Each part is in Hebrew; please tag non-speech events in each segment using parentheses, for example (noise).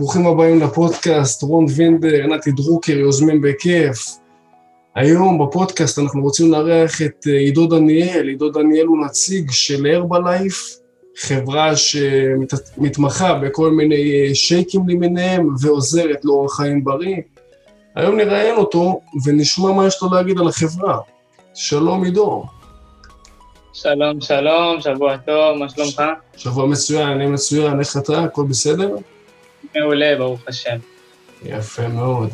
ברוכים הבאים לפודקאסט, רון וינדר, נתי דרוקר, יוזמים בכיף. היום בפודקאסט אנחנו רוצים לארח את אה, עידו דניאל. עידו דניאל הוא נציג של הרבלייף, חברה שמתמחה בכל מיני אה, שייקים למיניהם ועוזרת לאורח חיים בריא. היום נראיין אותו ונשמע מה יש לו להגיד על החברה. שלום עידו. שלום, שלום, שבוע טוב, מה שלומך? שבוע מצוין, אני מצוין, איך אתה? הכל בסדר? מעולה, ברוך השם. יפה מאוד.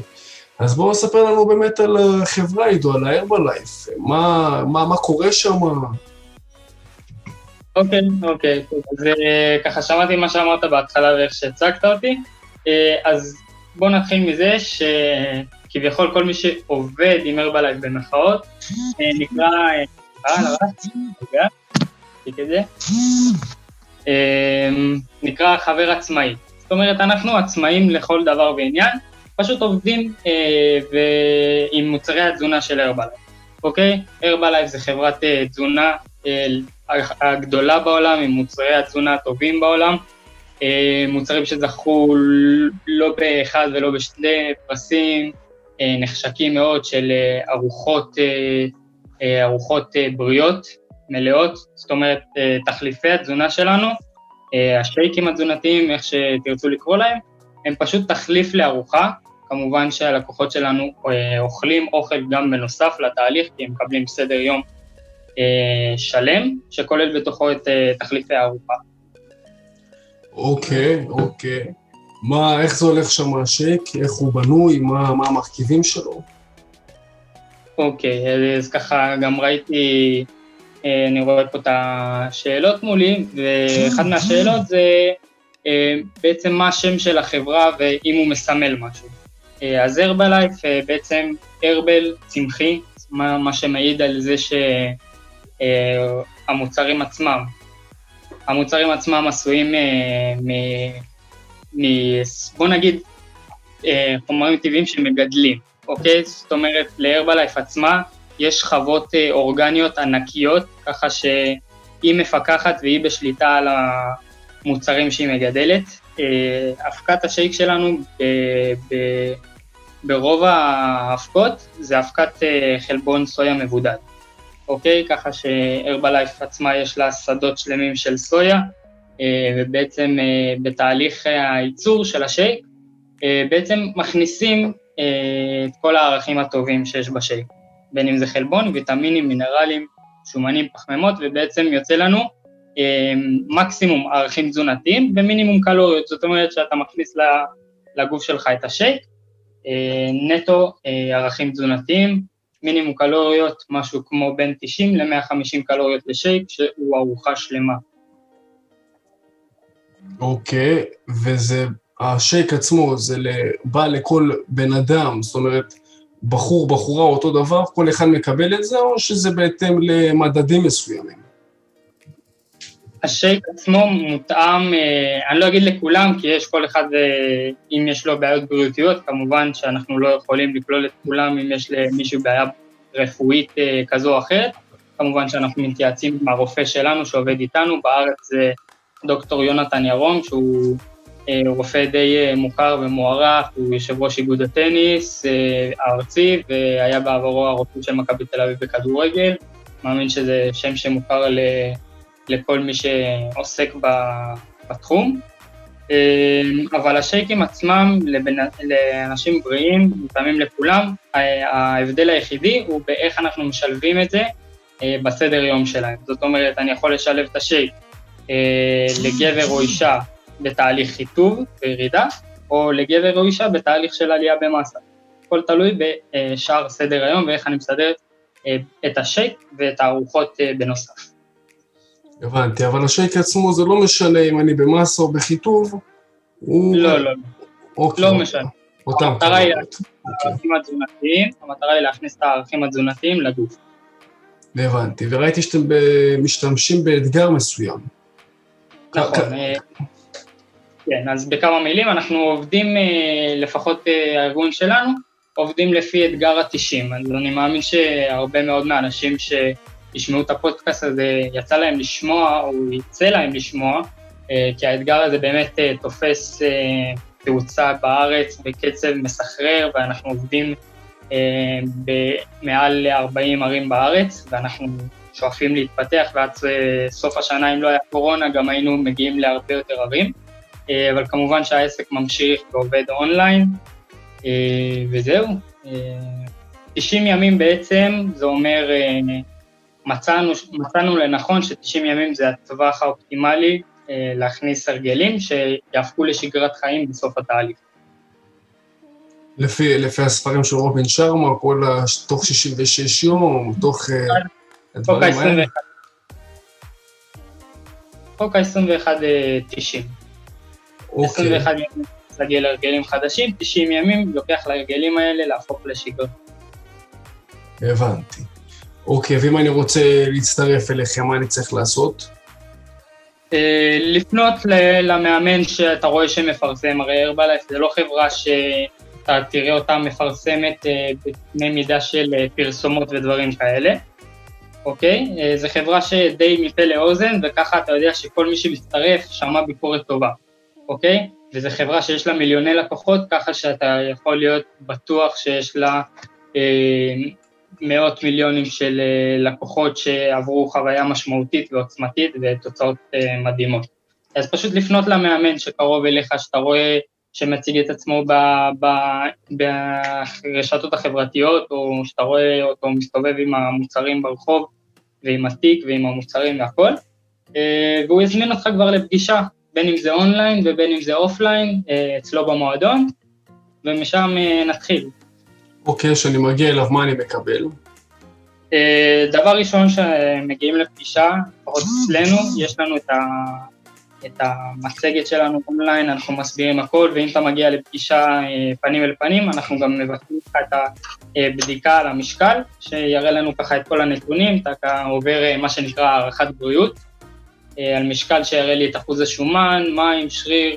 אז בואו נספר לנו באמת על החברה, עידו, על ה-Herbalife. מה, מה, מה קורה שם? אוקיי, אוקיי. אז אה, ככה שמעתי מה שאמרת בהתחלה ואיך שהצגת אותי. אה, אז בואו נתחיל מזה שכביכול כל מי שעובד עם Herbalife במחאות, אה, נקרא... נקרא חבר עצמאי. זאת אומרת, אנחנו עצמאים לכל דבר ועניין, פשוט עובדים אה, ו... עם מוצרי התזונה של הרבלייף, אוקיי? הרבלייף זה חברת אה, תזונה אה, הגדולה בעולם, עם מוצרי התזונה הטובים בעולם, אה, מוצרים שזכו לא באחד ולא בשני פרסים, אה, נחשקים מאוד של אה, ארוחות, אה, אה, ארוחות אה, בריאות מלאות, זאת אומרת, אה, תחליפי התזונה שלנו, השייקים התזונתיים, איך שתרצו לקרוא להם, הם פשוט תחליף לארוחה. כמובן שהלקוחות שלנו אה, אוכלים אוכל גם בנוסף לתהליך, כי הם מקבלים סדר יום אה, שלם, שכולל בתוכו את תחליפי הארוחה. אוקיי, אוקיי. מה, איך זה הולך שם השייק? איך הוא בנוי? מה, מה המרכיבים שלו? אוקיי, אז ככה גם ראיתי אה, אני רואה פה את השאלות מולי, ואחת מהשאלות זה אה, בעצם מה השם של החברה ואם הוא מסמל משהו. אה, אז הרבלייף בעצם הרבל צמחי, מה, מה שמעיד על זה שהמוצרים עצמם, המוצרים עצמם עשויים מ... מ בוא נגיד, חומרים טבעיים שמגדלים, אוקיי? זאת אומרת, להרבלייף עצמה יש שכבות אה, אורגניות ענקיות, ככה שהיא מפקחת והיא בשליטה על המוצרים שהיא מגדלת. אה, אבקת השייק שלנו ב- ברוב ההאבקות זה אבקת אה, חלבון סויה מבודד, אוקיי? ככה שהרבלייף עצמה יש לה שדות שלמים של סויה, ובעצם בתהליך הייצור של השייק, בעצם מכניסים את כל הערכים הטובים שיש בשייק. בין אם זה חלבון, ויטמינים, מינרלים, שומנים, פחמימות, ובעצם יוצא לנו אה, מקסימום ערכים תזונתיים ומינימום קלוריות, זאת אומרת שאתה מכניס לגוף שלך את השייק, אה, נטו אה, ערכים תזונתיים, מינימום קלוריות, משהו כמו בין 90 ל-150 קלוריות לשייק, שהוא ארוחה שלמה. אוקיי, okay, וזה, השייק עצמו, זה בא לכל בן אדם, זאת אומרת, בחור, בחורה אותו דבר, כל אחד מקבל את זה, או שזה בהתאם למדדים מסוימים? השייק עצמו מותאם, אה, אני לא אגיד לכולם, כי יש כל אחד, אה, אם יש לו בעיות בריאותיות, כמובן שאנחנו לא יכולים לכלול את כולם אם יש למישהו בעיה רפואית אה, כזו או אחרת. כמובן שאנחנו מתייעצים עם הרופא שלנו שעובד איתנו, בארץ זה דוקטור יונתן ירום, שהוא הוא רופא די אה, מוכר ומוערך, הוא יושב ראש איגוד הטניס אה, הארצי, והיה בעברו הרופא של מכבי תל אביב בכדורגל. מאמין שזה שם שמוכר לכל מי שעוסק בתחום. אבל השייקים עצמם, לבנ... לאנשים בריאים, מותאמים לכולם, ההבדל היחידי הוא באיך אנחנו משלבים את זה בסדר יום שלהם. זאת אומרת, אני יכול לשלב את השייק לגבר או אישה בתהליך חיטוב וירידה, או לגבר או אישה בתהליך של עלייה במסה. הכל תלוי בשאר סדר היום ואיך אני מסדר אה, את השייק ואת הארוחות אה, בנוסף. הבנתי, אבל השייק עצמו זה לא משנה אם אני במסה או בחיטוב, הוא... לא, לא, לא. אוקיי. לא משנה. אותם המטרה היא הערכים התזונתיים, המטרה היא להכניס את הערכים התזונתיים לגוף. הבנתי, וראיתי שאתם משתמשים באתגר מסוים. נכון, אה, כן, אז בכמה מילים, אנחנו עובדים, אה, לפחות אה, הארגון שלנו, עובדים לפי אתגר ה-90. אז אני מאמין שהרבה מאוד מהאנשים שישמעו את הפודקאסט הזה, יצא להם לשמוע, או יצא להם לשמוע, אה, כי האתגר הזה באמת תופס תאוצה בארץ בקצב מסחרר, ואנחנו עובדים במעל 40 ערים בארץ, ואנחנו שואפים להתפתח, ועד סוף השנה, אם לא היה קורונה, גם היינו מגיעים להרבה יותר ערים. אה, אבל כמובן שהעסק ממשיך ועובד אונליין, אה, וזהו. 90 ימים בעצם, זה אומר, מצאנו, מצאנו לנכון ש-90 ימים זה הטווח האופטימלי להכניס הרגלים שיהפכו לשגרת חיים בסוף התהליך. לפי, לפי הספרים של רובין שרמה, כל ה... תוך 66 יום, תוך הדברים האלה. חוק ה-21 90. אוקיי. 21 ימים להגיע להרגלים חדשים, 90 ימים לוקח להרגלים האלה להפוך לשגרה. הבנתי. אוקיי, ואם אני רוצה להצטרף אליכם, מה אני צריך לעשות? אה, לפנות למאמן שאתה רואה שמפרסם, הרי הרבלייף זה לא חברה ש... אתה תראה אותה מפרסמת אה, בקנה מידה של אה, פרסומות ודברים כאלה, אוקיי? זו חברה שדי מפה לאוזן, וככה אתה יודע שכל מי שמצטרף שמע ביקורת טובה, אוקיי? וזו חברה שיש לה מיליוני לקוחות, ככה שאתה יכול להיות בטוח שיש לה אה, מאות מיליונים של אה, לקוחות שעברו חוויה משמעותית ועוצמתית ותוצאות אה, מדהימות. אז פשוט לפנות למאמן שקרוב אליך, שאתה רואה שמציג את עצמו ברשתות החברתיות, או שאתה רואה אותו מסתובב עם המוצרים ברחוב, ועם התיק ועם המוצרים והכל, אה, והוא יזמין אותך כבר לפגישה, בין אם זה אונליין ובין אם זה offline, אה, אצלו במועדון, ומשם אה, נתחיל. אוקיי, okay, כשאני מגיע אליו, מה אני מקבל? דבר ראשון, שמגיעים לפגישה, לפחות אצלנו, יש לנו את ה... את המצגת שלנו אונליין, אנחנו מסבירים הכל, ואם אתה מגיע לפגישה אה, פנים אל פנים, אנחנו גם מבטאים לך את הבדיקה על המשקל, שיראה לנו ככה את כל הנתונים, אתה עובר אה, מה שנקרא הערכת בריאות, אה, על משקל שיראה לי את אחוז השומן, מים, שריר,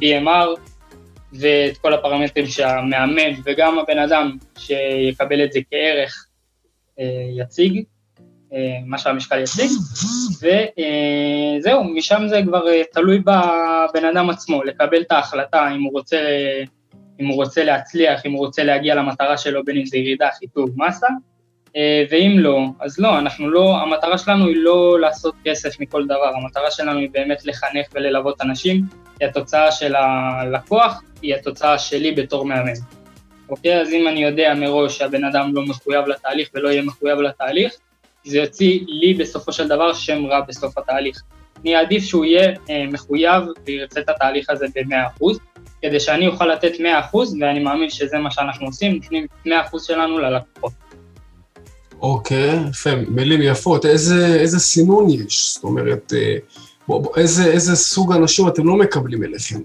BMR, ואת כל הפרמטרים שהמאמן וגם הבן אדם שיקבל את זה כערך יציג. אה, מה שהמשקל יציג, וזהו, משם זה כבר אה, תלוי בבן אדם עצמו, לקבל את ההחלטה אם הוא רוצה, אם הוא רוצה להצליח, אם הוא רוצה להגיע למטרה שלו, בין אם זה ירידה, חיתוב, מסה, אה, ואם לא, אז לא, אנחנו לא, המטרה שלנו היא לא לעשות כסף מכל דבר, המטרה שלנו היא באמת לחנך וללוות אנשים, כי התוצאה של הלקוח היא התוצאה שלי בתור מאמן. אוקיי, אז אם אני יודע מראש שהבן אדם לא מחויב לתהליך ולא יהיה מחויב לתהליך, זה יוציא לי בסופו של דבר שם רע בסוף התהליך. אני אעדיף שהוא יהיה אה, מחויב וירצה את התהליך הזה ב-100%, כדי שאני אוכל לתת 100%, ואני מאמין שזה מה שאנחנו עושים, נותנים 100% שלנו ללקוחות. אוקיי, יפה, מילים יפות. איזה, איזה סינון יש? זאת אומרת, אה, בוא, בוא, איזה, איזה סוג אנשים אתם לא מקבלים אליכם?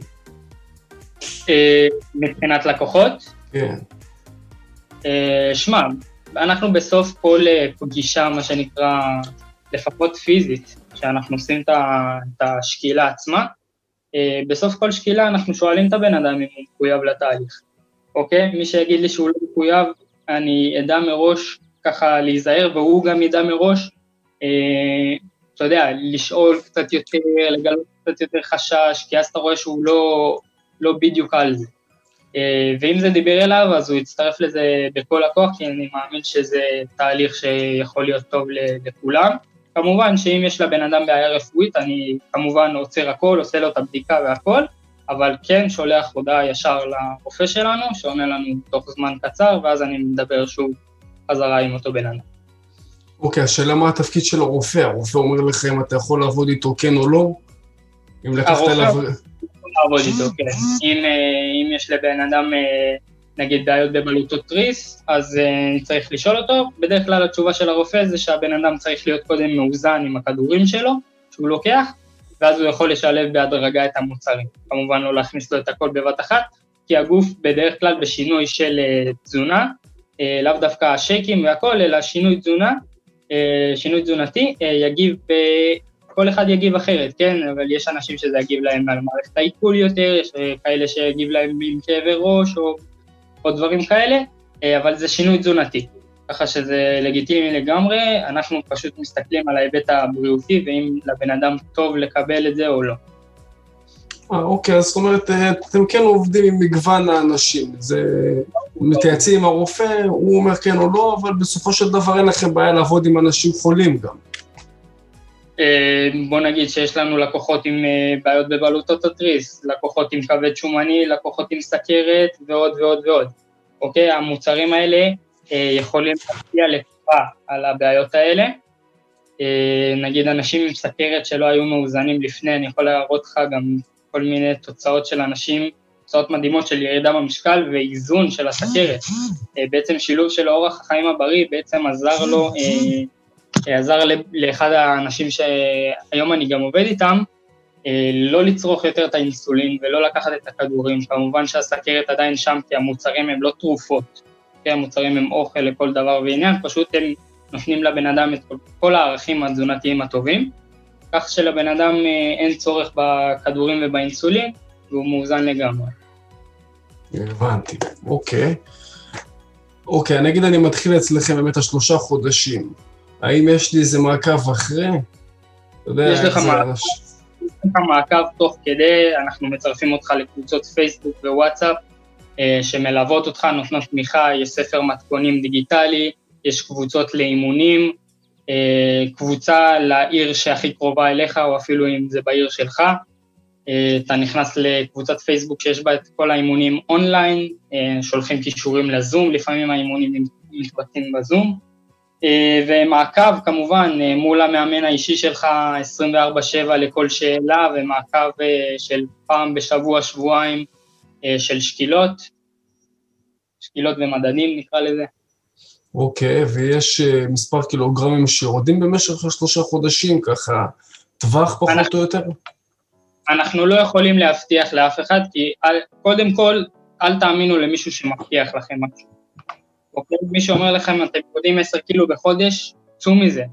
אה, מבחינת לקוחות? כן. אה, שמע, אנחנו בסוף כל פגישה, מה שנקרא, לפחות פיזית, שאנחנו עושים את השקילה עצמה, בסוף כל שקילה אנחנו שואלים את הבן אדם אם הוא מחויב לתהליך, אוקיי? מי שיגיד לי שהוא לא מחויב, אני אדע מראש ככה להיזהר, והוא גם ידע מראש, אה, אתה יודע, לשאול קצת יותר, לגלות קצת יותר חשש, כי אז אתה רואה שהוא לא, לא בדיוק על זה. אה, ואם זה דיבר אליו, אז הוא יצטרף לזה בכל הכוח, כי אני מאמין שזה תהליך שיכול להיות טוב לכולם. כמובן שאם יש לבן אדם בעיה רפואית, אני כמובן עוצר הכל, עושה לו את הבדיקה והכל, אבל כן שולח הודעה ישר לרופא שלנו, שעונה לנו תוך זמן קצר, ואז אני מדבר שוב חזרה עם אותו בן אדם. אוקיי, okay, השאלה מה התפקיד של הרופא? הרופא אומר לך אם אתה יכול לעבוד איתו כן או לא? אם לקחת אליו... לעבוד איתו, כן. אם, אה, אם יש לבן אדם אה, נגיד בעיות בבלוטות תריס, אז אה, צריך לשאול אותו. בדרך כלל התשובה של הרופא זה שהבן אדם צריך להיות קודם מאוזן עם הכדורים שלו, שהוא לוקח, ואז הוא יכול לשלב בהדרגה את המוצרים. כמובן לא להכניס לו את הכל בבת אחת, כי הגוף בדרך כלל בשינוי של תזונה, לאו דווקא השייקים והכל, אלא שינוי תזונה, שינוי תזונתי, יגיב כל אחד יגיב אחרת, כן? אבל יש אנשים שזה יגיב להם על מערכת העיכול יותר, יש כאלה שיגיב להם עם כאבי ראש או, או דברים כאלה, אה, אבל זה שינוי תזונתי. ככה שזה לגיטימי לגמרי, אנחנו פשוט מסתכלים על ההיבט הבריאותי, ואם לבן אדם טוב לקבל את זה או לא. אה, אוקיי, אז זאת אומרת, אתם כן עובדים עם מגוון האנשים. זה מתייעצים עם הרופא, הוא אומר כן או לא, אבל בסופו של דבר אין לכם בעיה לעבוד עם אנשים חולים גם. אה, בוא נגיד שיש לנו לקוחות עם אה, בעיות בבלוטות התריס, לקוחות עם כבד שומני, לקוחות עם סכרת ועוד ועוד ועוד. אוקיי? המוצרים האלה אה, יכולים להשפיע לטובה על הבעיות האלה. נגיד אנשים עם סכרת שלא היו מאוזנים לפני, אני יכול להראות לך גם כל מיני תוצאות של אנשים, תוצאות מדהימות של ירידה במשקל ואיזון של הסכרת. בעצם שילוב של אורח החיים הבריא בעצם עזר לו עזר לאחד האנשים שהיום אני גם עובד איתם, אה, לא לצרוך יותר את האינסולין ולא לקחת את הכדורים, כמובן שהסכרת עדיין שם כי המוצרים הם לא תרופות, כי המוצרים הם אוכל לכל דבר ועניין, פשוט הם נותנים לבן אדם את כל הערכים התזונתיים הטובים, כך שלבן אדם אה, אין צורך בכדורים ובאינסולין והוא מאוזן לגמרי. הבנתי, אוקיי. אוקיי, נגיד אני מתחיל אצלכם באמת השלושה חודשים. האם יש לי איזה מעקב אחרי? יש לך מעקב, יש לך מעקב תוך כדי, אנחנו מצרפים אותך לקבוצות פייסבוק ווואטסאפ אה, שמלוות אותך, נותנות תמיכה, יש ספר מתכונים דיגיטלי, יש קבוצות לאימונים, קבוצה לעיר שהכי קרובה אליך, או אפילו אם זה בעיר שלך. אה, אתה נכנס לקבוצת פייסבוק שיש בה את כל האימונים אונליין, שולחים קישורים לזום, לפעמים האימונים מתבצעים בזום. אה, ומעקב כמובן אה, מול המאמן האישי שלך 24/7 לכל שאלה, ומעקב אה, של פעם בשבוע, שבועיים של שקילות, שקילות ומדדים נקרא לזה. אוקיי, ויש מספר קילוגרמים שיורדים במשך השלושה חודשים, ככה טווח פחות אנחנו, או יותר? אנחנו לא יכולים להבטיח לאף אחד, כי קודם כל, אל תאמינו למישהו שמבטיח לכם משהו. אוקיי? מי שאומר לכם, אתם יורדים 10 קילו בחודש, צאו מזה.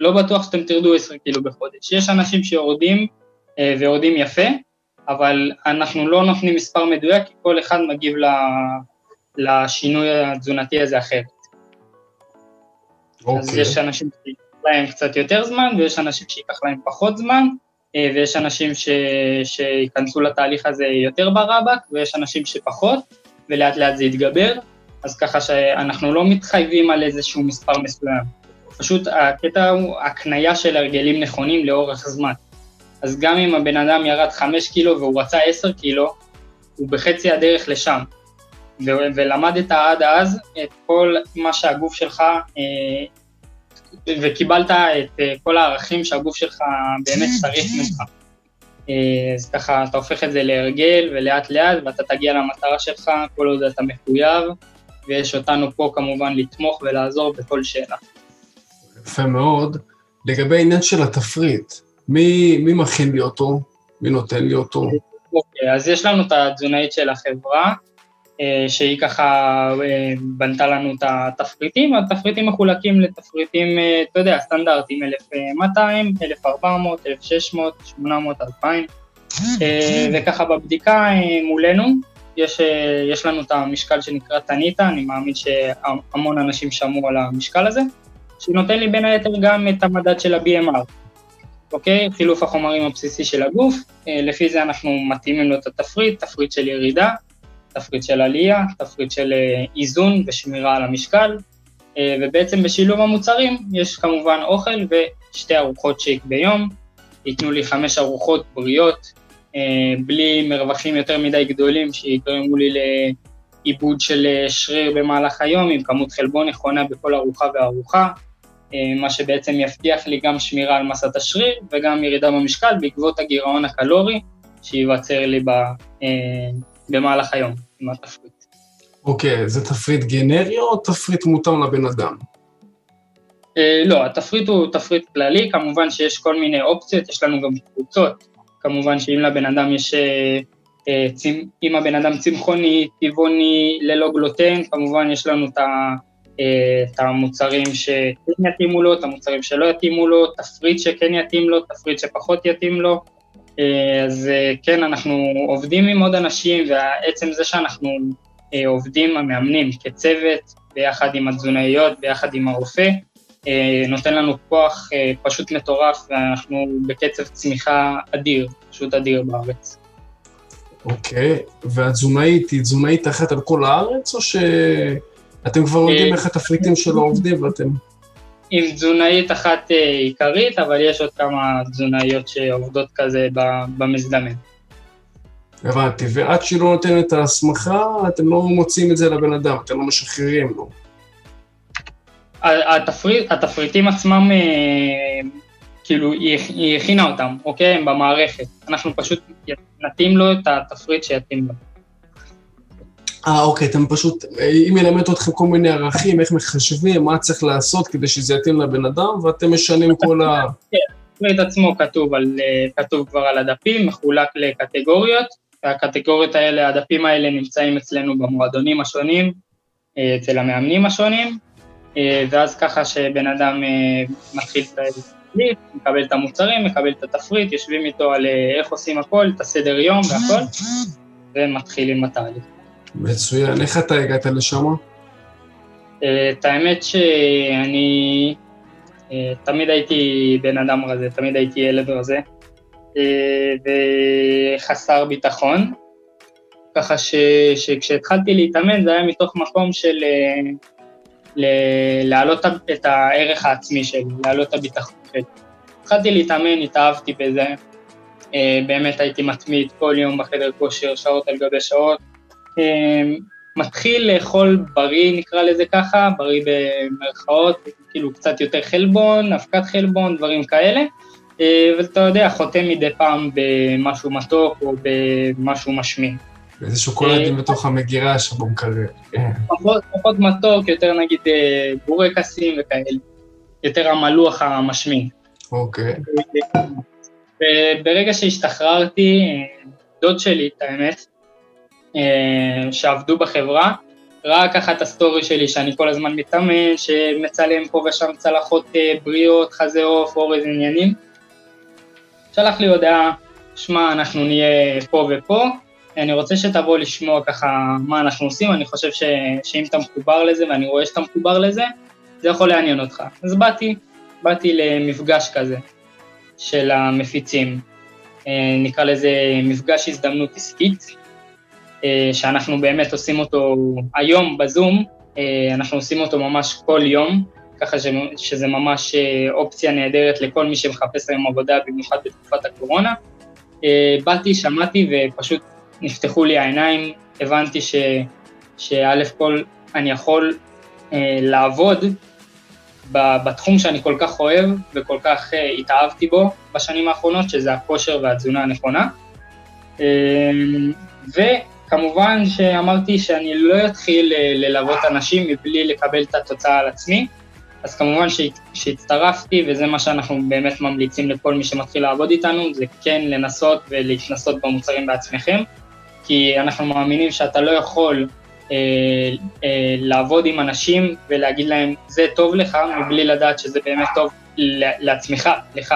לא בטוח שאתם תרדו 10 קילו בחודש. יש אנשים שיורדים, אה, ויורדים יפה, אבל אנחנו לא נותנים מספר מדויק, כי כל אחד מגיב לשינוי התזונתי הזה אחרת. אוקיי. אז יש אנשים שייקח להם קצת יותר זמן, ויש אנשים שייקח להם פחות זמן, אה, ויש אנשים ש... שייכנסו לתהליך הזה יותר ברבק, ויש אנשים שפחות, ולאט לאט זה יתגבר, אז ככה שאנחנו לא מתחייבים על איזשהו מספר מסוים. פשוט הקטע הוא הקנייה של הרגלים נכונים לאורך זמן. אז גם אם הבן אדם ירד 5 קילו והוא רצה 10 קילו, הוא בחצי הדרך לשם. ו- ולמדת עד אז את כל מה שהגוף שלך, אה, וקיבלת את אה, כל הערכים שהגוף שלך באמת צריך ממך. אה, אז ככה אתה הופך את זה להרגל ולאט לאט ואתה תגיע למטרה שלך כל עוד אתה מחויב ויש אותנו פה כמובן לתמוך ולעזור בכל שאלה. יפה מאוד. לגבי העניין של התפריט, מי, מי מכין לי אותו? מי נותן לי אותו? אוקיי, אז יש לנו את התזונאית של החברה, שהיא ככה אה, בנתה לנו את התפריטים, התפריטים מחולקים לתפריטים, אה, אתה יודע, סטנדרטים, 1200, 1400, 1600, 800, 2000, וככה בבדיקה מולנו, יש, אה, יש לנו את המשקל שנקרא טניטה, אני מאמין שהמון אנשים שמעו על המשקל הזה, שנותן לי בין היתר גם את המדד של ה-BMR, אוקיי? חילוף החומרים הבסיסי של הגוף, אה, לפי זה אנחנו מתאימים לו את התפריט, תפריט של ירידה, תפריט של עלייה, תפריט של אה, איזון ושמירה על המשקל, ובעצם בשילוב המוצרים יש כמובן אוכל ושתי ארוחות שייק ביום, ייתנו לי חמש ארוחות בריאות, אה, בלי מרווחים יותר מדי גדולים שיגרמו לי לעיבוד של אה, שריר במהלך היום, עם כמות חלבון נכונה בכל ארוחה וארוחה, אה, מה שבעצם יבטיח לי גם שמירה על מסת השריר וגם ירידה במשקל בעקבות הגירעון הקלורי שייווצר לי ב, במהלך היום עם התפריט. אוקיי, okay, זה תפריט גנרי או תפריט מותאם לבן אדם? לא, התפריט הוא תפריט כללי, כמובן שיש כל מיני אופציות, יש לנו גם קבוצות כמובן שאם לבן אדם יש, אה, אה, אם הבן אדם צמחוני, טבעוני, ללא גלוטן, כמובן יש לנו את, ה, את המוצרים שכן יתאימו לו, את המוצרים שלא יתאימו לו, תפריט שכן יתאים לו, תפריט שפחות יתאים לו. אז כן, אנחנו עובדים עם עוד אנשים, ועצם זה שאנחנו עובדים, המאמנים, כצוות, ביחד עם התזונאיות, ביחד עם הרופא, אה, נותן לנו כוח אה, פשוט מטורף, ואנחנו בקצב צמיחה אדיר, פשוט אדיר בארץ. אוקיי, והתזונאית היא תזונאית אחת על כל הארץ, או שאתם כבר יודעים איך התפריטים של העובדים ואתם... עם תזונאית אחת עיקרית, אבל יש עוד כמה תזונאיות שעובדות כזה במזדמן. הבנתי, ועד שהיא לא נותנת את ההסמכה, אתם לא מוצאים את זה לבן אדם, אתם לא משחררים לו. התפריט, התפריטים עצמם, אה, כאילו, היא הכינה אותם, אוקיי? הם במערכת. אנחנו פשוט נתאים לו את התפריט שיתאים לו. אה, אוקיי, אתם פשוט, היא מלמדת אתכם כל מיני ערכים, איך מחשבים, מה צריך לעשות כדי שזה יתאים לבן אדם, ואתם משנים כל ה... כן, התפריט עצמו כתוב, על, אה, כתוב כבר על הדפים, מחולק לקטגוריות, והקטגוריות האלה, הדפים האלה נמצאים אצלנו במועדונים השונים, אה, אצל המאמנים השונים, אה, ואז ככה שבן אדם אה, מתחיל את התפריט, מקבל את המוצרים, מקבל את התפריט, יושבים איתו על איך עושים הכל, את הסדר יום והכל, ומתחילים בתהליך. מצוין, איך אתה הגעת לשם? את האמת שאני תמיד הייתי בן אדם רזה, תמיד הייתי ילד רזה. אה, וחסר ביטחון, ככה ש, שכשהתחלתי להתאמן זה היה מתוך מקום של אה, להעלות את הערך העצמי שלי, להעלות את הביטחון שלי. התחלתי להתאמן, התאהבתי בזה, אה, באמת הייתי מתמיד כל יום בחדר כושר, שעות על גבי שעות. מתחיל לאכול בריא, נקרא לזה ככה, בריא במרכאות, כאילו קצת יותר חלבון, אבקת חלבון, דברים כאלה. אה, ואתה יודע, חותם מדי פעם במשהו מתוק או במשהו משמין. איזה שוקולדים אה, בתוך המגירה שבמקרר. כן. פחות מתוק, יותר נגיד אה, בורקסים וכאלה. יותר המלוח המשמין. אוקיי. וברגע שהשתחררתי, דוד שלי, את האמת, שעבדו בחברה, ראה ככה את הסטורי שלי, שאני כל הזמן מתאמן, שמצלם פה ושם צלחות בריאות, חזה עוף, אורז עניינים. שלח לי הודעה, שמע, אנחנו נהיה פה ופה, אני רוצה שתבוא לשמוע ככה מה אנחנו עושים, אני חושב ש, שאם אתה מחובר לזה, ואני רואה שאתה מחובר לזה, זה יכול לעניין אותך. אז באתי, באתי למפגש כזה של המפיצים, אה, נקרא לזה מפגש הזדמנות עסקית, אה, שאנחנו באמת עושים אותו היום בזום, אה, אנחנו עושים אותו ממש כל יום, ככה שזה ממש אה, אופציה נהדרת לכל מי שמחפש היום עבודה, במיוחד בתקופת הקורונה. אה, באתי, שמעתי ופשוט נפתחו לי העיניים, הבנתי שא' כל אני יכול אה, לעבוד בתחום שאני כל כך אוהב וכל כך התאהבתי בו בשנים האחרונות, שזה הכושר והתזונה הנכונה. וכמובן שאמרתי שאני לא אתחיל ללוות אנשים מבלי לקבל את התוצאה על עצמי, אז כמובן שהצטרפתי, וזה מה שאנחנו באמת ממליצים לכל מי שמתחיל לעבוד איתנו, זה כן לנסות ולהתנסות במוצרים בעצמכם, כי אנחנו מאמינים שאתה לא יכול אה, אה, לעבוד עם אנשים ולהגיד להם, זה טוב לך, מבלי לדעת שזה באמת טוב לעצמך, לך.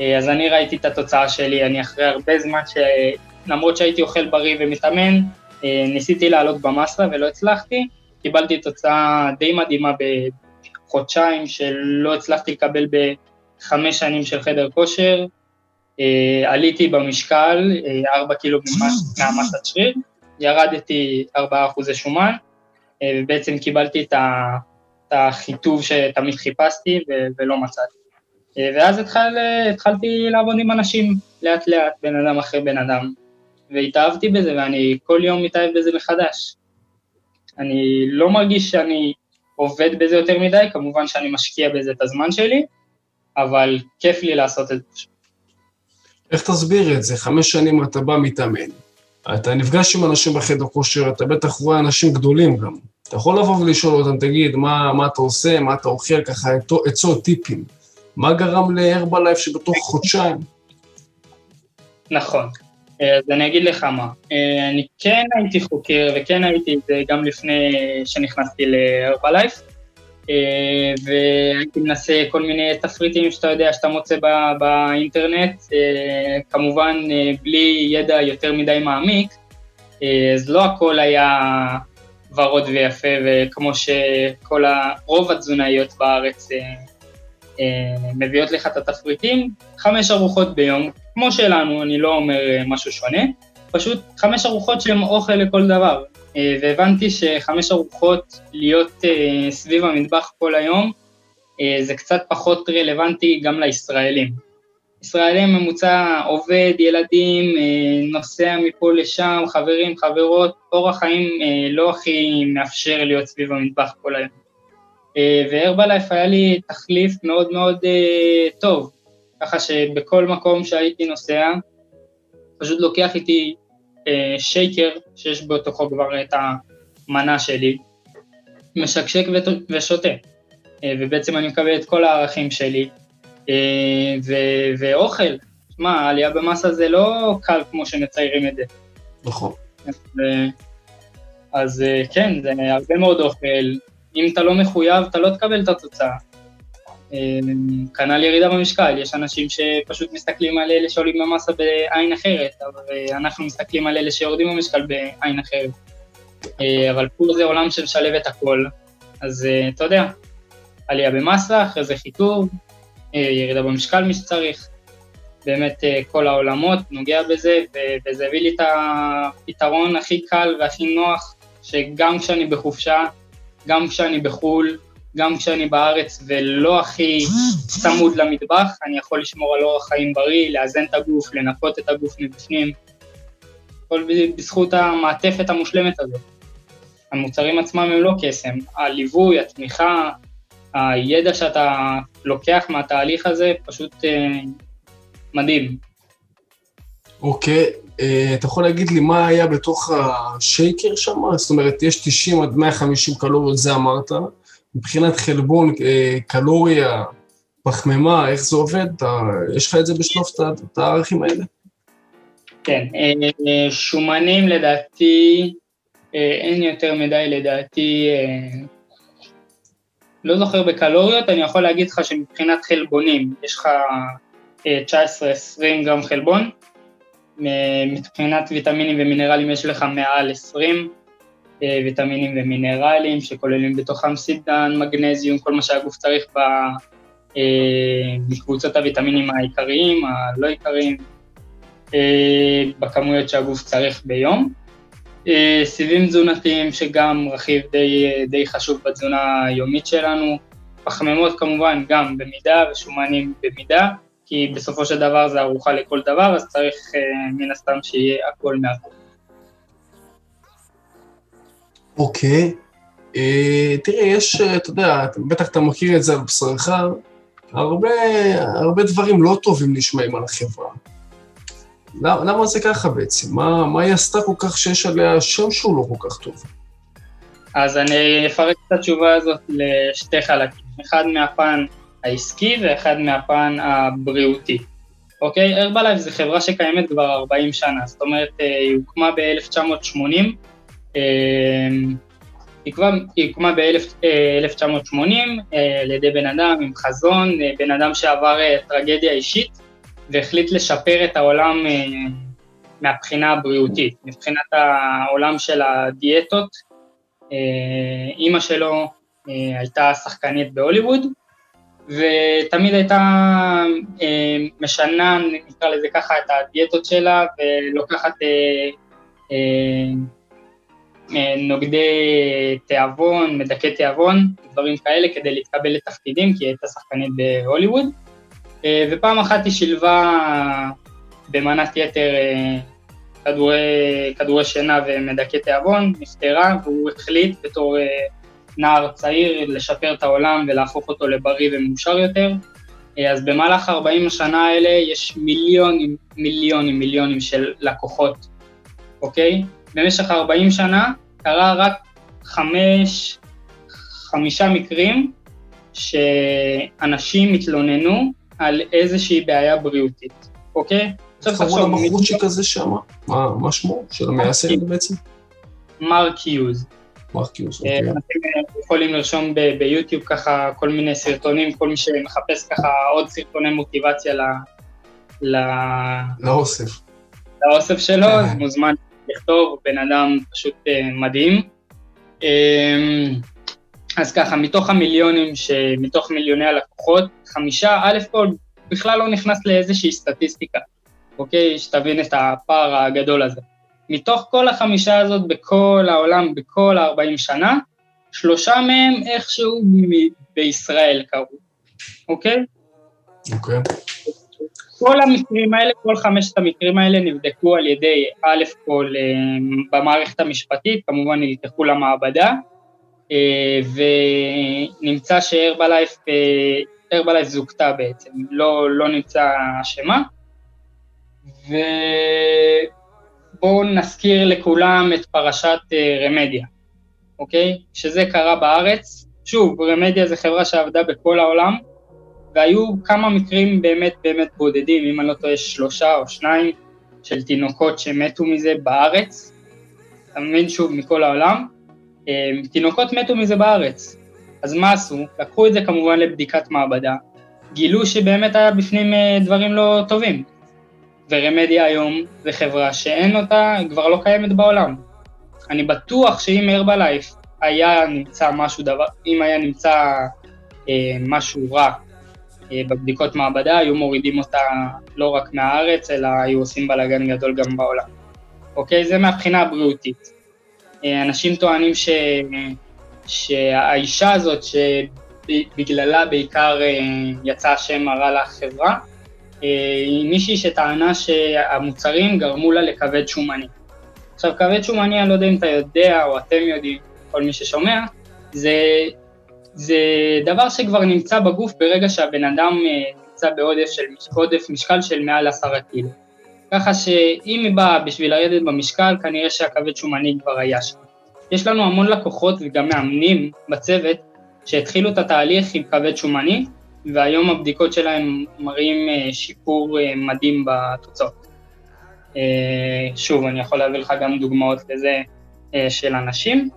אה, אז אני ראיתי את התוצאה שלי, אני אחרי הרבה זמן, ש... למרות שהייתי אוכל בריא ומתאמן, אה, ניסיתי לעלות במסה ולא הצלחתי, קיבלתי תוצאה די מדהימה חודשיים שלא הצלחתי לקבל בחמש שנים של חדר כושר, אה, עליתי במשקל, אה, ארבע קילו מהמסת שריר, ירדתי ארבעה אחוזי שומן, אה, ובעצם קיבלתי את החיטוב שתמיד חיפשתי ולא מצאתי. ואז התחל, התחלתי לעבוד עם אנשים, לאט לאט, בן אדם אחרי בן אדם, והתאהבתי בזה, ואני כל יום מתאהב בזה מחדש. אני לא מרגיש שאני עובד בזה יותר מדי, כמובן שאני משקיע בזה את הזמן שלי, אבל כיף לי לעשות את זה. איך תסביר את זה? חמש שנים אתה בא מתאמן, אתה נפגש עם אנשים בחדר כושר, אתה בטח רואה אנשים גדולים גם. אתה יכול לבוא ולשאול אותם, תגיד, מה, מה אתה עושה, מה אתה אוכל, ככה עצות, טיפים. מה גרם להרבלייף שבתוך חודשיים? נכון. אה, אז אני אגיד לך מה, אה, אני כן הייתי חוקר וכן הייתי את זה גם לפני שנכנסתי ל-Herbalife, אה, והייתי מנסה כל מיני תפריטים שאתה יודע שאתה מוצא בא, באינטרנט, כמובן בלי ידע יותר מדי מעמיק, אז לא הכל היה ורוד ויפה, וכמו שכל רוב התזונאיות בארץ מביאות לך את התפריטים, חמש ארוחות ביום, כמו שלנו, אני לא אומר אה, משהו שונה, פשוט חמש ארוחות שהן אוכל לכל דבר. אה, והבנתי שחמש ארוחות להיות אה, סביב המטבח כל היום, אה, זה קצת פחות רלוונטי גם לישראלים. ישראלים ממוצע עובד, ילדים, נוסע מפה לשם, חברים, חברות, אורח חיים לא הכי מאפשר להיות סביב המטבח כל היום. והרבלייף היה לי תחליף מאוד מאוד טוב, ככה שבכל מקום שהייתי נוסע, פשוט לוקח איתי אה, שייקר שיש בתוכו כבר את המנה שלי, משקשק ושותה, אה, ובעצם אני מקבל את כל הערכים שלי, אה, ו- ואוכל, שמע, העלייה במסה זה לא קל כמו שמציירים את זה. נכון. אז, אז כן, זה הרבה מאוד אוכל, אם אתה לא מחויב, אתה לא תקבל את התוצאה. אמ, כנ"ל ירידה במשקל, יש אנשים שפשוט מסתכלים על אלה שעולים במסה בעין אחרת, אבל אה, אנחנו מסתכלים על אלה שיורדים במשקל בעין אחרת. אה, אבל פה זה עולם שמשלב את הכל, אז אה, אתה יודע, עלייה במסה, אחרי זה חיתור, ירידה במשקל מי שצריך, באמת כל העולמות נוגע בזה, וזה הביא לי את הפתרון הכי קל והכי נוח, שגם כשאני בחופשה, גם כשאני בחו"ל, גם כשאני בארץ ולא הכי צמוד למטבח, אני יכול לשמור על אורח חיים בריא, לאזן את הגוף, לנקות את הגוף מבפנים, הכל בזכות המעטפת המושלמת הזאת. המוצרים עצמם הם לא קסם, הליווי, התמיכה, הידע שאתה לוקח מהתהליך הזה פשוט אה, מדהים. אוקיי, uh, אתה יכול להגיד לי מה היה בתוך השייקר שם? זאת אומרת, יש 90 עד 150 קלוריות, זה אמרת. מבחינת חלבון, אה, קלוריה, פחמימה, איך זה עובד? אתה, יש לך את זה בשלוף, את הערכים האלה? כן, אה, שומנים לדעתי, אה, אין יותר מדי לדעתי, לא זוכר בקלוריות, אני יכול להגיד לך שמבחינת חלבונים, יש לך 19-20 גרם חלבון, מבחינת ויטמינים ומינרלים יש לך מעל 20, אה, ויטמינים ומינרלים שכוללים בתוכם סידן, מגנזיום, כל מה שהגוף צריך ב, אה, מקבוצות הוויטמינים העיקריים, הלא עיקריים, אה, בכמויות שהגוף צריך ביום. סיבים תזונתיים שגם רכיב די, די חשוב בתזונה היומית שלנו, פחמימות כמובן גם במידה ושומנים במידה, כי בסופו של דבר זה ארוחה לכל דבר, אז צריך מן הסתם שיהיה הכל מהכל. אוקיי. אה, תראה, יש, אה, אתה יודע, בטח אתה מכיר את זה על בשרך, הרבה, הרבה דברים לא טובים נשמעים על החברה. למה, למה זה ככה בעצם? מה, מה היא עשתה כל כך שיש עליה שם שהוא לא כל כך טוב? אז אני אפרק את התשובה הזאת לשתי חלקים, אחד מהפן העסקי ואחד מהפן הבריאותי. אוקיי? הרבלייב זו חברה שקיימת כבר 40 שנה, זאת אומרת, אה, היא הוקמה ב-1980, אמ, היא הוקמה ב-1980 אה, על ידי בן אדם עם חזון, אה, בן אדם שעבר אה, טרגדיה אישית והחליט לשפר את העולם מהבחינה הבריאותית, מבחינת העולם של הדיאטות. אימא שלו הייתה שחקנית בהוליווד, ותמיד הייתה משנה, נקרא לזה ככה, את הדיאטות שלה, ולוקחת נוגדי תיאבון, מדכא תיאבון, דברים כאלה כדי להתקבל לתפקידים, כי היא הייתה שחקנית בהוליווד. אה, ופעם אחת היא שילבה במנת יתר אה, כדורי, כדורי שינה ומדכא תיאבון, נפטרה, והוא החליט בתור אה, נער צעיר לשפר את העולם ולהפוך אותו לבריא ומאושר יותר. אז במהלך 40 השנה האלה יש מיליונים, מיליונים, מיליונים של לקוחות, אוקיי? במשך 40 שנה קרה רק חמש, חמישה מקרים שאנשים התלוננו על איזושהי בעיה בריאותית, אוקיי? עכשיו תחשוב... קראו לבחורצ'יק הזה שם? מה שמו? של המייסד בעצם? מרק יוז. מרק יוז, אוקיי. אתם יכולים לרשום ביוטיוב ככה כל מיני סרטונים, כל מי שמחפש ככה עוד סרטוני מוטיבציה ל... לאוסף. לאוסף שלו, אז מוזמן לכתוב, בן אדם פשוט uh, מדהים. Um, אז ככה, מתוך המיליונים, ש... מתוך מיליוני הלקוחות, חמישה, א' כל בכלל לא נכנס לאיזושהי סטטיסטיקה, אוקיי? שתבין את הפער הגדול הזה. מתוך כל החמישה הזאת בכל העולם, בכל ה-40 שנה, שלושה מהם איכשהו בישראל קרו, אוקיי? אוקיי. כל המקרים האלה, כל חמשת המקרים האלה נבדקו על ידי א' כל אה, במערכת המשפטית, כמובן נלקחו למעבדה, אה, ונמצא שהרבלייף, הרבלייף זוכתה בעצם, לא, לא נמצא אשמה. ובואו נזכיר לכולם את פרשת אה, רמדיה, אוקיי? שזה קרה בארץ. שוב, רמדיה זו חברה שעבדה בכל העולם, והיו כמה מקרים באמת באמת בודדים, אם אני לא טועה שלושה או שניים, של תינוקות שמתו מזה בארץ, אתה מבין שוב, מכל העולם. אה, תינוקות מתו מזה בארץ. אז מה עשו? לקחו את זה כמובן לבדיקת מעבדה, גילו שבאמת היה בפנים אה, דברים לא טובים. ורמדיה היום זה חברה שאין אותה, כבר לא קיימת בעולם. אני בטוח שאם הרבלייף היה נמצא משהו דבר, אם היה נמצא אה, משהו רע אה, בבדיקות מעבדה, היו מורידים אותה לא רק מהארץ, אלא היו עושים בלאגן גדול גם בעולם. אוקיי? זה מהבחינה הבריאותית. אה, אנשים טוענים ש... שהאישה הזאת, שבגללה בעיקר אה, יצא השם הרע לחברה, אה, היא מישהי שטענה שהמוצרים גרמו לה לכבד שומני. עכשיו, כבד שומני, אני לא יודע אם אתה יודע או אתם יודעים, כל מי ששומע, זה, זה דבר שכבר נמצא בגוף ברגע שהבן אדם נמצא בעודף של עודף משקל של מעל עשרה קילו. ככה שאם היא באה בשביל לרדת במשקל, כנראה שהכבד שומני כבר היה שם. יש לנו המון לקוחות וגם מאמנים בצוות שהתחילו את התהליך עם כבד שומני, והיום הבדיקות שלהם מראים אה, שיפור אה, מדהים בתוצאות. אה, שוב, אני יכול להביא לך גם דוגמאות לזה של אנשים.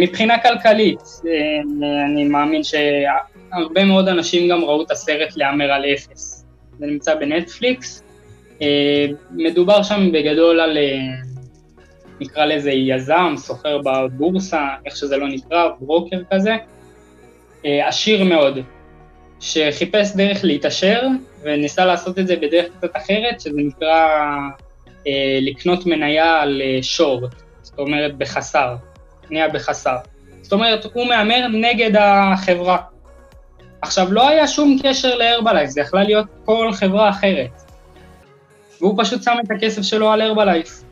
מבחינה כלכלית, אני מאמין שהרבה מאוד אנשים גם ראו את הסרט להמר על אפס. זה נמצא בנטפליקס. מדובר שם בגדול על נקרא לזה יזם, סוחר בבורסה, איך שזה לא נקרא, ברוקר כזה, עשיר מאוד, שחיפש דרך להתעשר וניסה לעשות את זה בדרך קצת אחרת, שזה נקרא אה, לקנות מניה על אה, שורט, זאת אומרת בחסר, קנייה בחסר. זאת אומרת, הוא מהמר נגד החברה. עכשיו, לא היה שום קשר להרבלייף, זה יכלה להיות כל חברה אחרת. והוא פשוט שם את הכסף שלו על הרבלייף.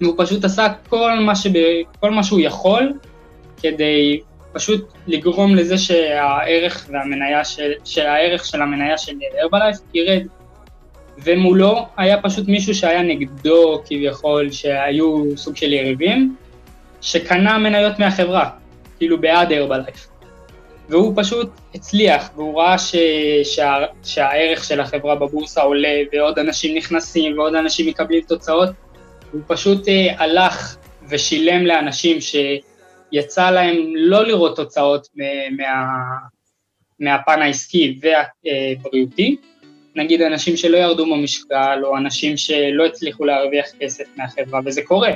והוא פשוט עשה כל מה, שב, כל מה שהוא יכול כדי פשוט לגרום לזה שהערך והמניה של, שהערך של המניה של הרבלייף ירד. ומולו היה פשוט מישהו שהיה נגדו כביכול, שהיו סוג של יריבים, שקנה מניות מהחברה, כאילו בעד הרבלייף. והוא פשוט הצליח, והוא ראה ש, שה, שהערך של החברה בבורסה עולה, ועוד אנשים נכנסים, ועוד אנשים מקבלים תוצאות, הוא פשוט אה, הלך ושילם לאנשים שיצא להם לא לראות תוצאות מה, מהפן העסקי והבריאותי, נגיד אנשים שלא ירדו במשקל, או אנשים שלא הצליחו להרוויח כסף מהחברה, וזה קורה,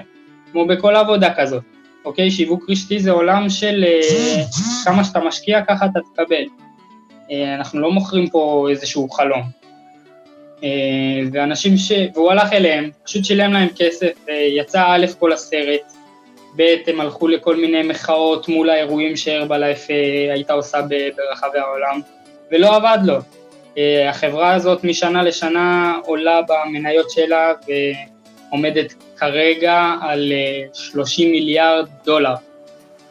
כמו בכל עבודה כזאת, אוקיי? שיווק רשתי זה עולם של אה, כמה שאתה משקיע, ככה אתה תקבל. אה, אנחנו לא מוכרים פה איזשהו חלום. אה, ואנשים ש... והוא הלך אליהם, פשוט שילם להם כסף, יצא א' כל הסרט, ב' הם הלכו לכל מיני מחאות מול האירועים שהרבלייף אה, הייתה עושה ברחבי העולם, ולא עבד לו. אה, החברה הזאת משנה לשנה עולה במניות שלה ועומדת כרגע על 30 מיליארד דולר,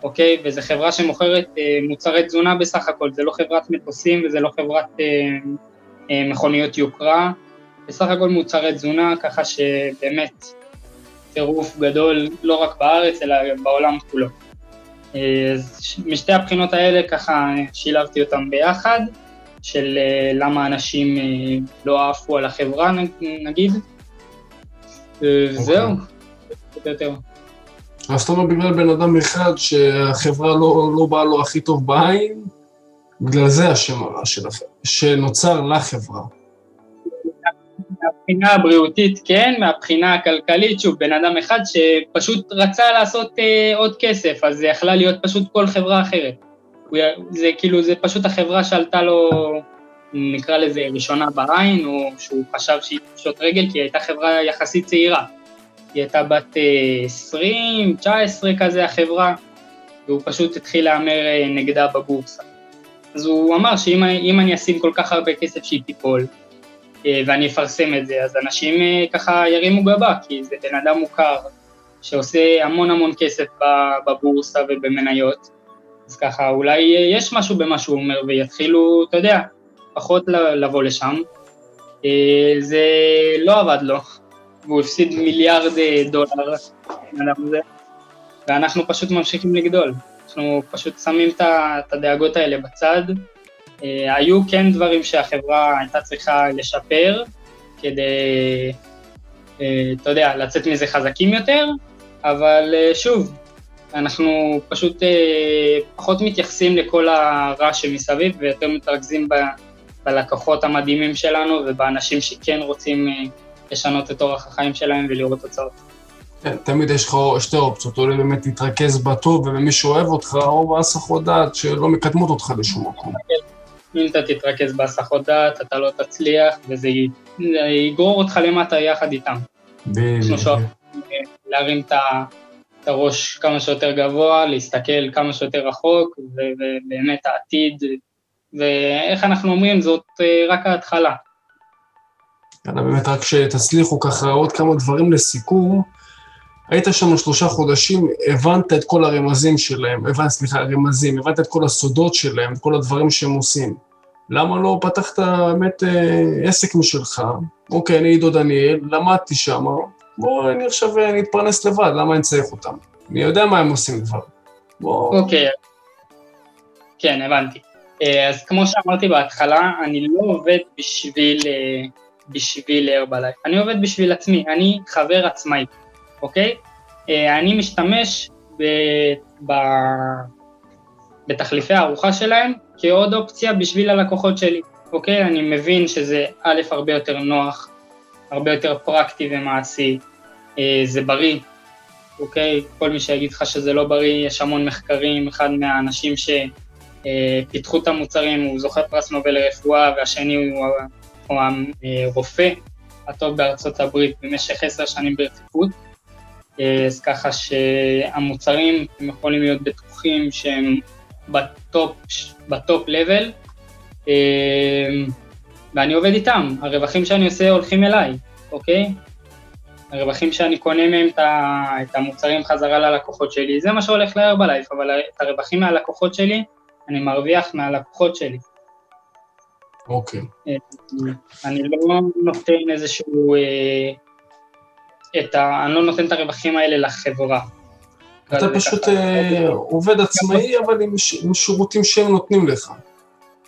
אוקיי? וזו חברה שמוכרת מוצרי תזונה בסך הכל, זה לא חברת מטוסים וזה לא חברת אה, מכוניות יוקרה, בסך הכל מוצרי תזונה, ככה שבאמת טירוף גדול לא רק בארץ אלא בעולם כולו. אה, אז משתי הבחינות האלה ככה שילבתי אותם ביחד, של אה, למה אנשים לא עפו על החברה נגיד, וזהו, יותר יותר. אז אתה אומר בגלל בן אדם אחד שהחברה לא, לא באה לו הכי טוב בעין, בגלל זה השם הרע שנוצר לחברה. מהבחינה הבריאותית כן, מהבחינה הכלכלית, שוב, בן אדם אחד שפשוט רצה לעשות אה, עוד כסף, אז זה יכלה להיות פשוט כל חברה אחרת. זה כאילו, זה פשוט החברה שעלתה לו, נקרא לזה, ראשונה בעין, או שהוא חשב שהיא פשוט רגל, כי היא הייתה חברה יחסית צעירה. היא הייתה בת 20, 19 כזה, החברה, והוא פשוט התחיל להמר נגדה בבורסה. אז הוא אמר שאם אני אשים כל כך הרבה כסף שהיא תיפול, ואני אפרסם את זה, אז אנשים ככה ירימו גבה, כי זה בן אדם מוכר, שעושה המון המון כסף בבורסה ובמניות, אז ככה אולי יש משהו במה שהוא אומר ויתחילו, אתה יודע, פחות לבוא לשם. אה, זה לא עבד לו, והוא הפסיד מיליארד אה, דולר, ואנחנו פשוט ממשיכים לגדול. אנחנו פשוט שמים את הדאגות האלה בצד. אה, היו כן דברים שהחברה הייתה צריכה לשפר כדי, אתה יודע, לצאת מזה חזקים יותר, אבל שוב, אנחנו פשוט אה, פחות מתייחסים לכל הרע שמסביב ויותר מתרכזים ב, בלקוחות המדהימים שלנו ובאנשים שכן רוצים אה, לשנות את אורח החיים שלהם ולראות תוצאות. כן, תמיד יש לך שתי אופציות, או באמת להתרכז בטוב ובמי שאוהב אותך, או בהסחות דעת שלא מקדמות אותך לשום מקום. אם אתה תתרכז בהסחות דעת, אתה לא תצליח, וזה יגרור אותך למטה יחד איתם. בדיוק. להרים את הראש כמה שיותר גבוה, להסתכל כמה שיותר רחוק, ובאמת העתיד, ואיך אנחנו אומרים, זאת אה, רק ההתחלה. יאללה, באמת, רק שתצליחו ככה עוד כמה דברים לסיכום. היית שם שלושה חודשים, הבנת את כל הרמזים שלהם, הבנת, סליחה, הרמזים, הבנת את כל הסודות שלהם, את כל הדברים שהם עושים. למה לא פתחת באמת אה, עסק משלך? אוקיי, אני עידו דניאל, למדתי שם, בואו אני עכשיו אה, נתפרנס לבד, למה אני צריך אותם? אני יודע מה הם עושים כבר. בואו... אוקיי, כן, הבנתי. אה, אז כמו שאמרתי בהתחלה, אני לא עובד בשביל, בשביל הרבלייף, אני עובד בשביל עצמי, אני חבר עצמאי, אוקיי? אני משתמש ב, ב, בתחליפי הארוחה שלהם כעוד אופציה בשביל הלקוחות שלי, אוקיי? אני מבין שזה א', הרבה יותר נוח, הרבה יותר פרקטי ומעשי, אה, זה בריא, אוקיי? כל מי שיגיד לך שזה לא בריא, יש המון מחקרים, אחד מהאנשים שפיתחו את המוצרים הוא זוכה פרס נובל לרפואה, והשני הוא, הוא הרופא הטוב בארצות הברית במשך עשר שנים ברציפות, אה, אז ככה שהמוצרים, הם יכולים להיות בטוחים שהם ב top, ב top level, ואני עובד איתם, הרווחים שאני עושה הולכים אליי, אוקיי? הרווחים שאני קונה מהם את המוצרים חזרה ללקוחות שלי, זה מה שהולך להרבלייף, אבל את הרווחים מהלקוחות שלי, אני מרוויח מהלקוחות שלי. אוקיי. אה, אני לא נותן איזשהו... אה, את ה... אני לא נותן את הרווחים האלה לחברה. אתה פשוט אה, עובד עצמאי, אבל עם שירותים שהם נותנים לך.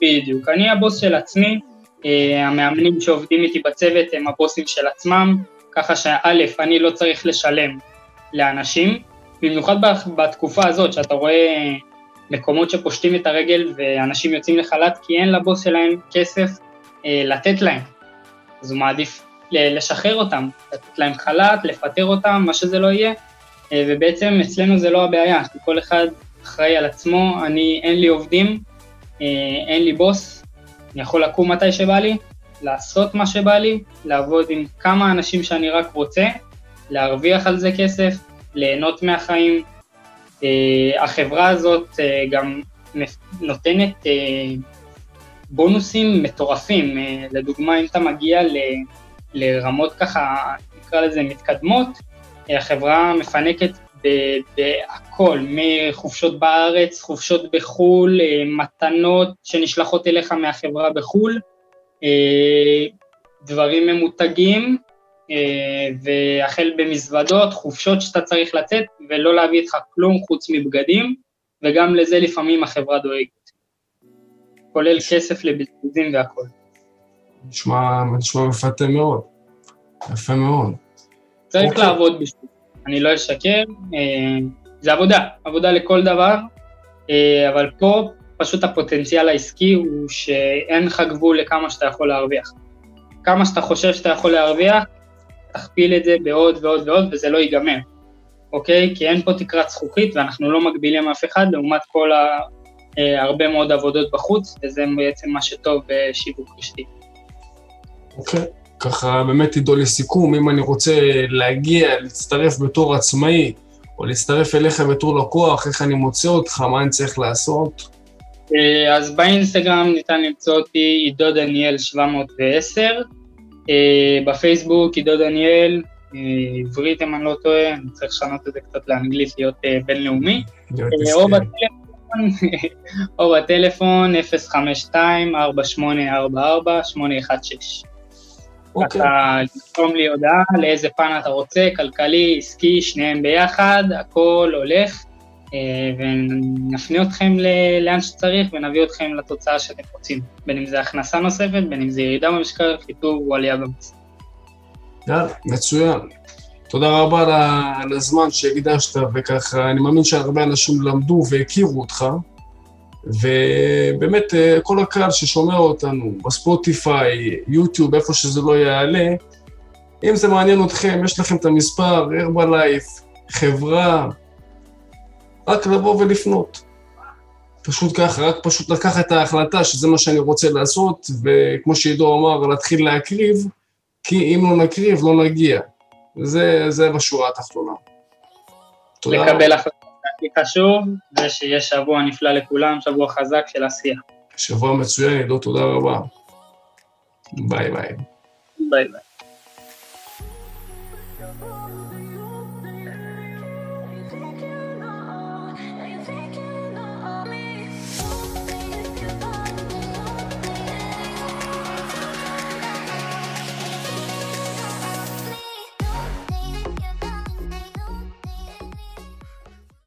בדיוק. אני הבוס של עצמי, אה, המאמנים שעובדים איתי בצוות הם הבוסים של עצמם, ככה שא', אני לא צריך לשלם לאנשים, במיוחד בתקופה הזאת שאתה רואה מקומות שפושטים את הרגל ואנשים יוצאים לחל"ת כי אין לבוס שלהם כסף אה, לתת להם, אז הוא מעדיף לשחרר אותם, לתת להם חל"ת, לפטר אותם, מה שזה לא יהיה, אה, ובעצם אצלנו זה לא הבעיה, כל אחד אחראי על עצמו, אני, אין לי עובדים, אין לי בוס, אני יכול לקום מתי שבא לי, לעשות מה שבא לי, לעבוד עם כמה אנשים שאני רק רוצה, להרוויח על זה כסף, ליהנות מהחיים. Uh, החברה הזאת גם נותנת בונוסים מטורפים, לדוגמה אם אתה מגיע ל, לרמות ככה, נקרא לזה מתקדמות, החברה מפנקת בהכל, מחופשות בארץ, חופשות בחו"ל, אה, מתנות שנשלחות אליך מהחברה בחו"ל, אה, דברים ממותגים, אה, והחל במזוודות, חופשות שאתה צריך לצאת ולא להביא איתך כלום חוץ מבגדים, וגם לזה לפעמים החברה דואגת, כולל כסף לבזבוזים. נשמע, נשמע מפתה מאוד, יפה מאוד. צריך okay. לעבוד בשביל אני לא אשקר, אה, זה עבודה, עבודה לכל דבר, אה, אבל פה פשוט הפוטנציאל העסקי הוא שאין לך גבול לכמה שאתה יכול להרוויח. כמה שאתה חושב שאתה יכול להרוויח, תכפיל את זה בעוד ועוד ועוד וזה לא ייגמר, אוקיי? כי אין פה תקרת זכוכית ואנחנו לא מגבילים אף אחד לעומת כל ה... אה, הרבה מאוד עבודות בחוץ, וזה בעצם מה שטוב בשיווק רשתי. אוקיי. ככה באמת עידו לסיכום, אם אני רוצה להגיע, להצטרף בתור עצמאי, או להצטרף אליך בתור לקוח, איך אני מוצא אותך, מה אני צריך לעשות? אה, אז באינסטגרם ניתן למצוא אותי עידו דניאל 710, אה, בפייסבוק עידו דניאל, אה, עברית אם אני לא טועה, אני צריך לשנות את זה קצת לאנגלית, להיות בינלאומי, או בטלפון, (laughs) או בטלפון 052-4844-816. אוקיי. אתה תרשום לי הודעה לאיזה פן אתה רוצה, כלכלי, עסקי, שניהם ביחד, הכל הולך, אה, ונפנה אתכם לאן שצריך ונביא אתכם לתוצאה שאתם רוצים, בין אם זה הכנסה נוספת, בין אם זה ירידה במשקל, חיתור או עלייה במצב. יאללה, מצוין. תודה רבה על הזמן שהקדשת, וככה, אני מאמין שהרבה אנשים למדו והכירו אותך. ובאמת, אה, כל הקהל ששומע אותנו בספוטיפיי, יוטיוב, איפה שזה לא יעלה, אם זה מעניין אתכם, יש לכם את המספר, הרבלייף, חברה, רק לבוא ולפנות. פשוט ככה, רק פשוט לקחת את ההחלטה שזה מה שאני רוצה לעשות, וכמו שעידו אמר, להתחיל להקריב, כי אם לא נקריב, לא נגיע. זה, זה בשורה התחתונה. לקבל החלטה. הכי חשוב, זה שיהיה שבוע נפלא לכולם, שבוע חזק של עשייה. שבוע מצוין, עידו, תודה רבה. ביי ביי. ביי ביי.